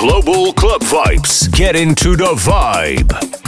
Global club vibes. Get into the vibe.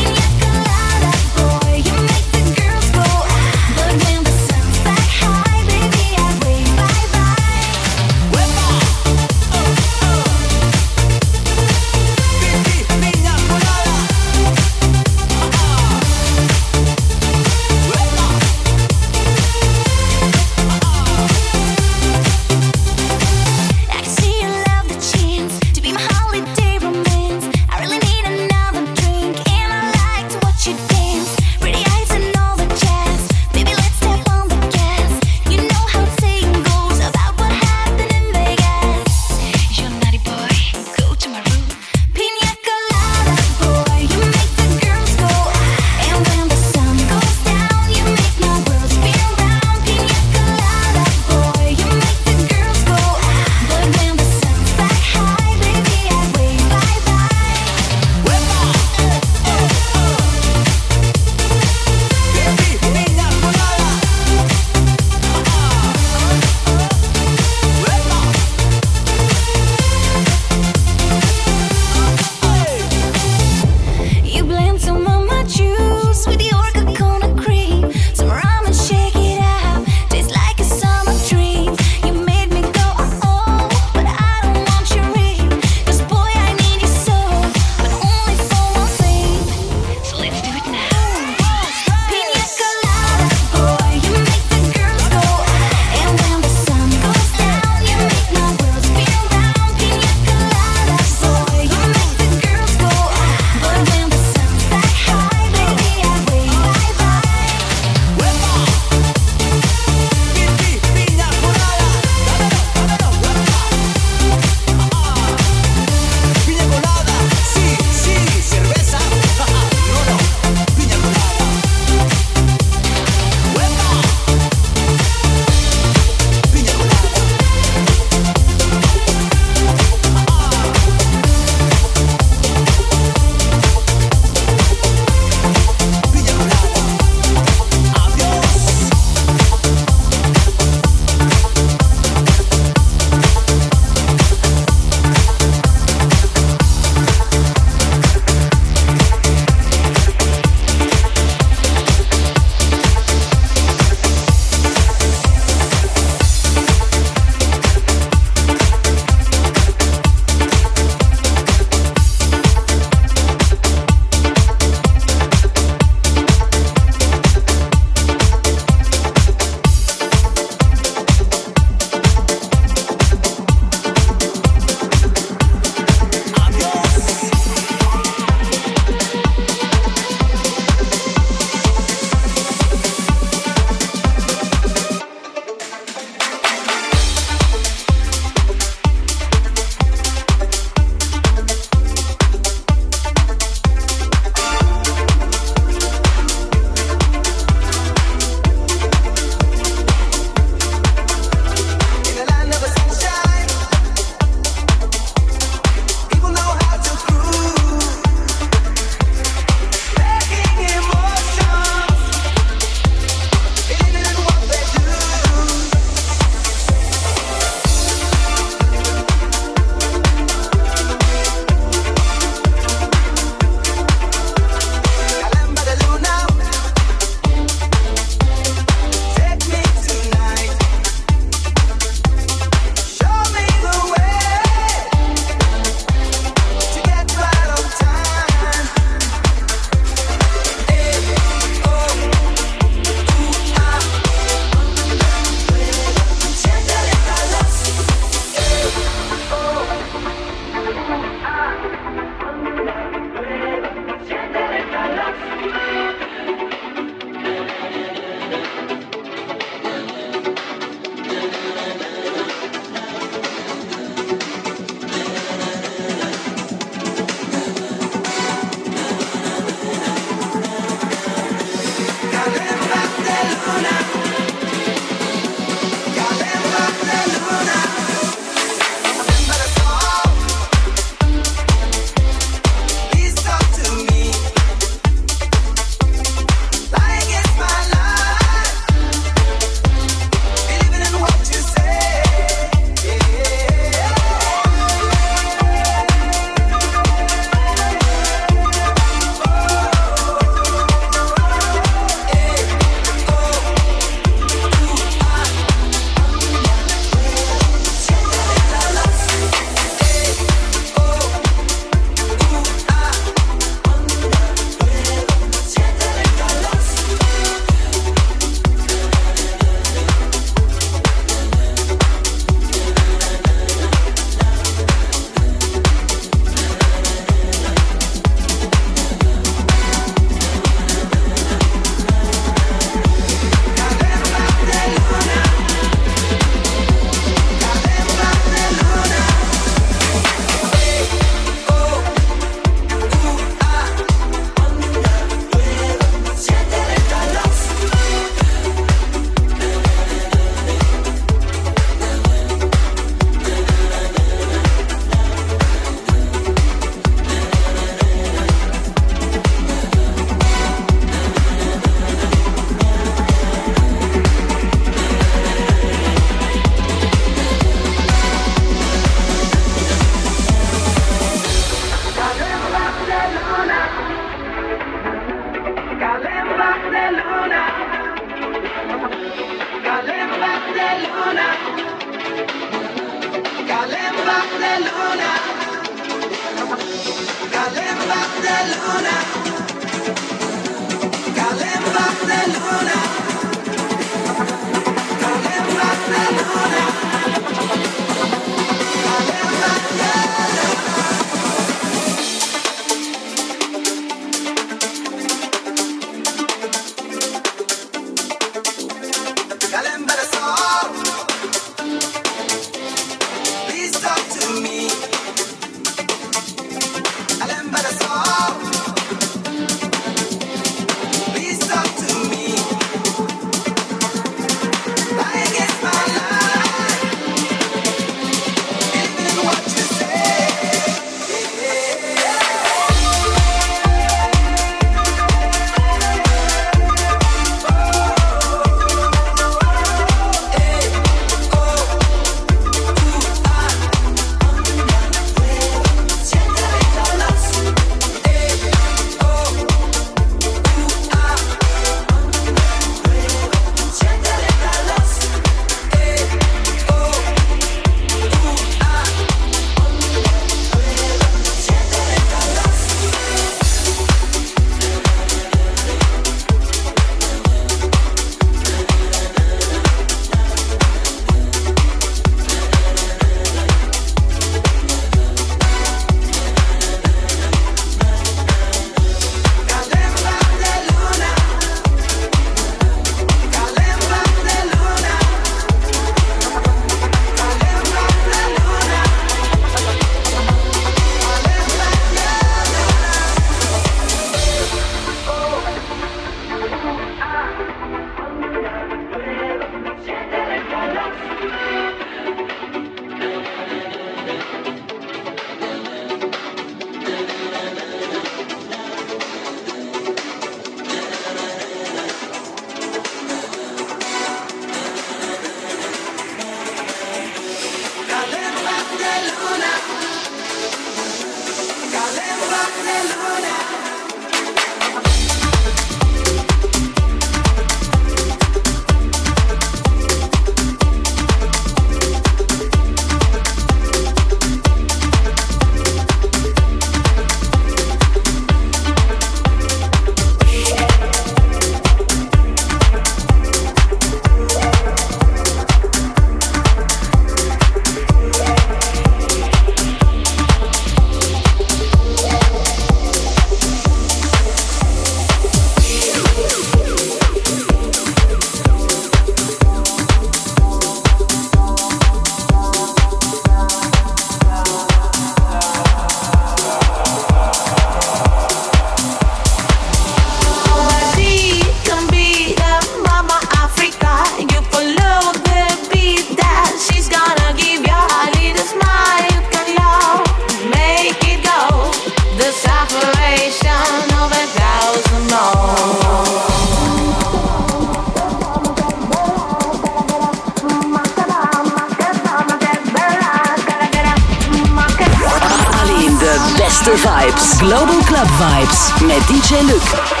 DJ Luke.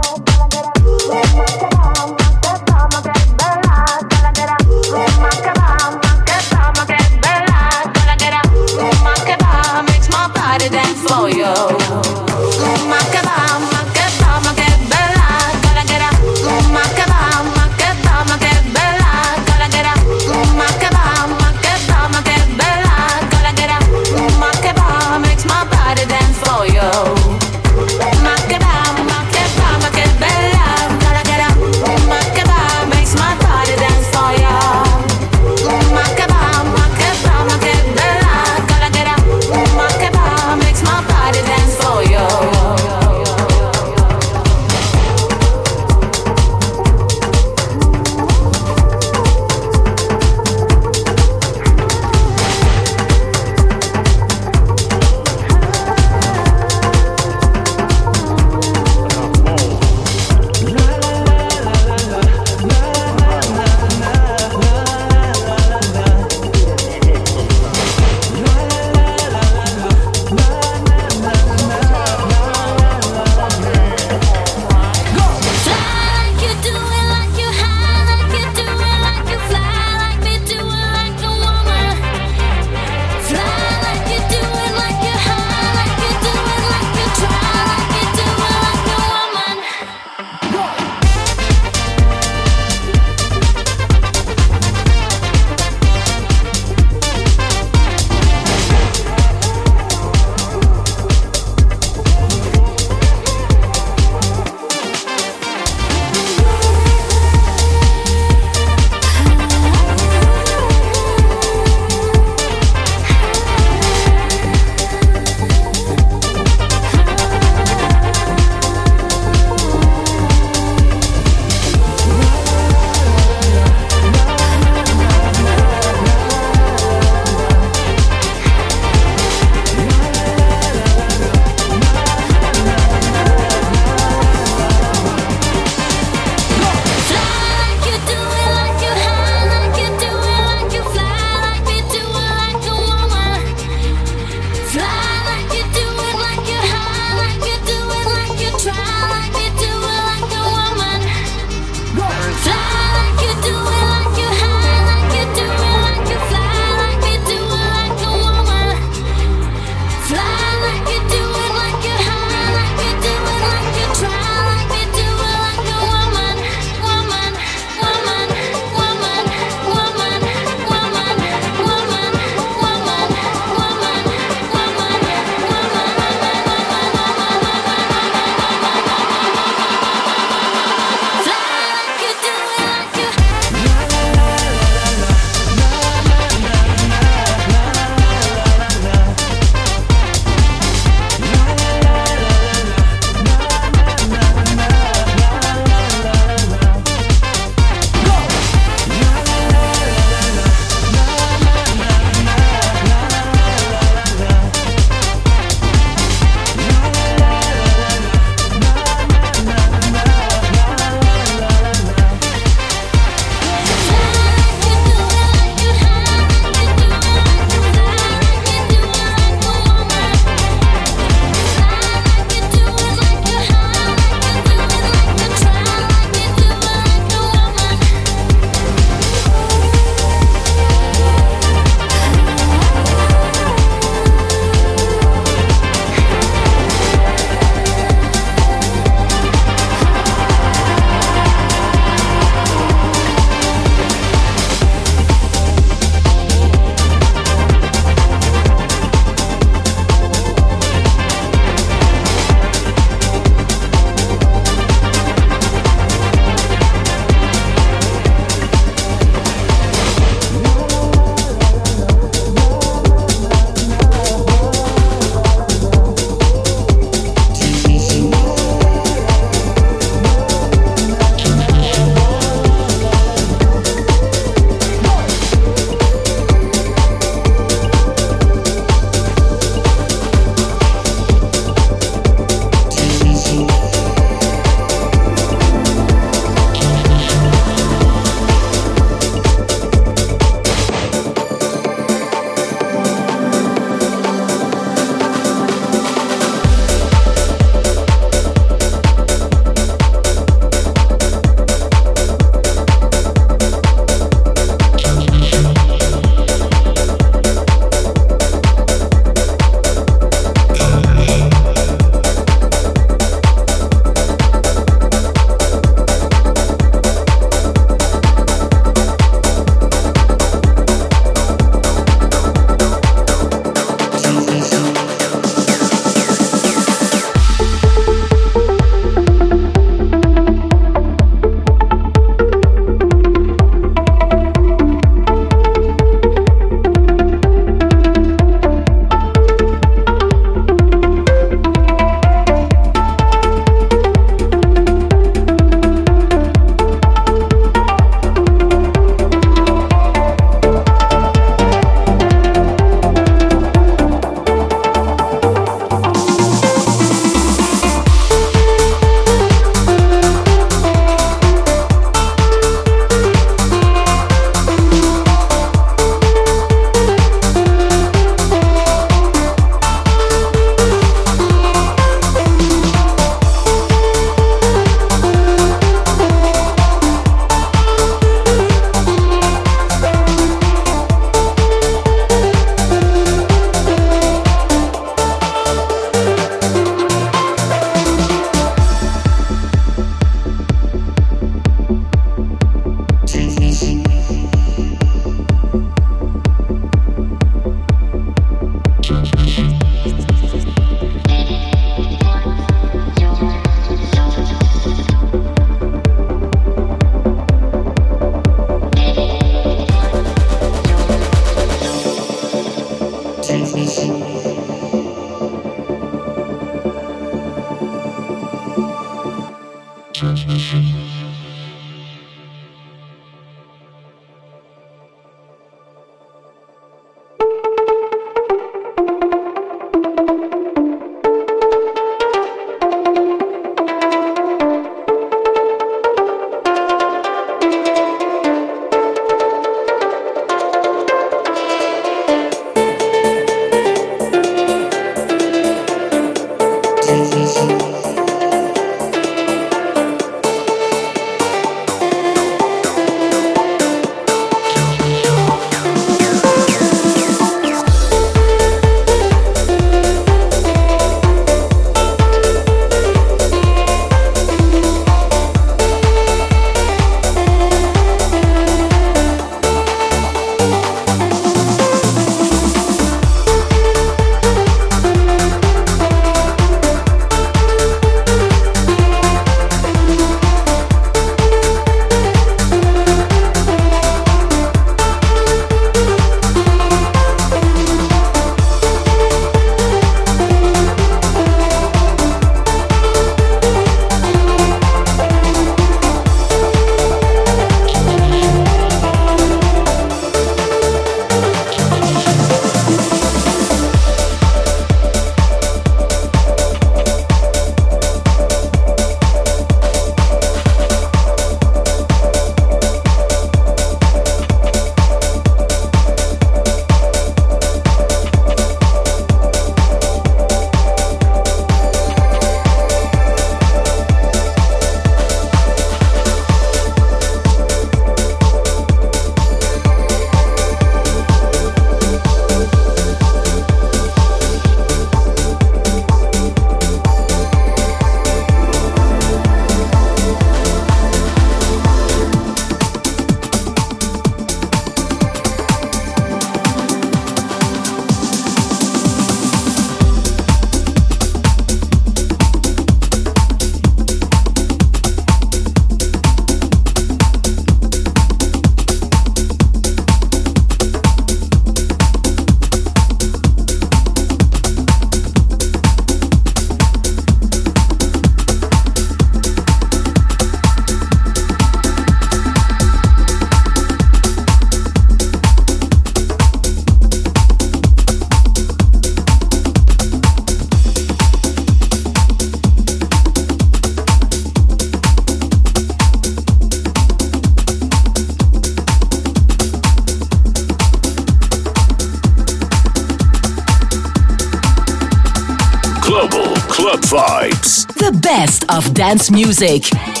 Dance music.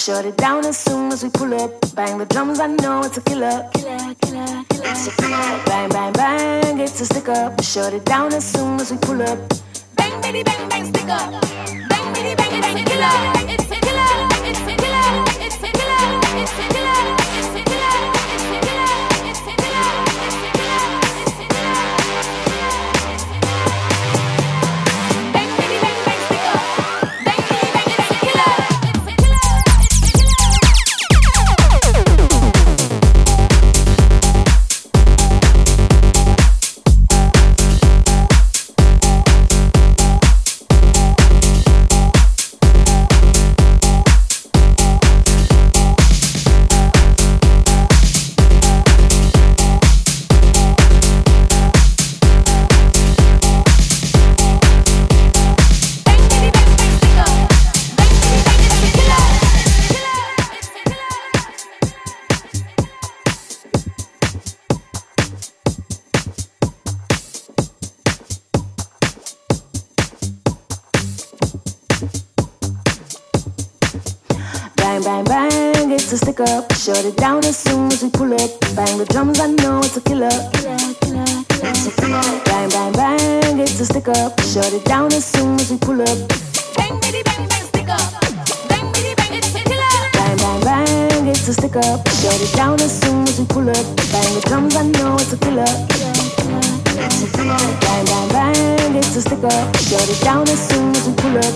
shut it down as soon as we pull up. Bang the drums, I know it's a killer. Killer, killer, killer. It's a killer. Bang, bang, bang, it's a stick up. Shut it down as soon as we pull up. Bang, bitty, bang, bang, stick up. Bang, bitty, bang, bang, killer. It's back up. Shut it down as soon as we pull up. Bang the drums, I know it's a killer. It's a killer. Bang, bang, bang, it's a stick up. Shut it down as soon as we pull up. Bang, bitty, bang, bang, stick up. Bang, bitty, bang, it's a killer. Bang, bang, bang, it's a stick up. Shut it down as soon as we pull up. Bang the drums, I know it's a killer. Bang, bang, bang, it's a stick up. Shut it down as soon as we pull up.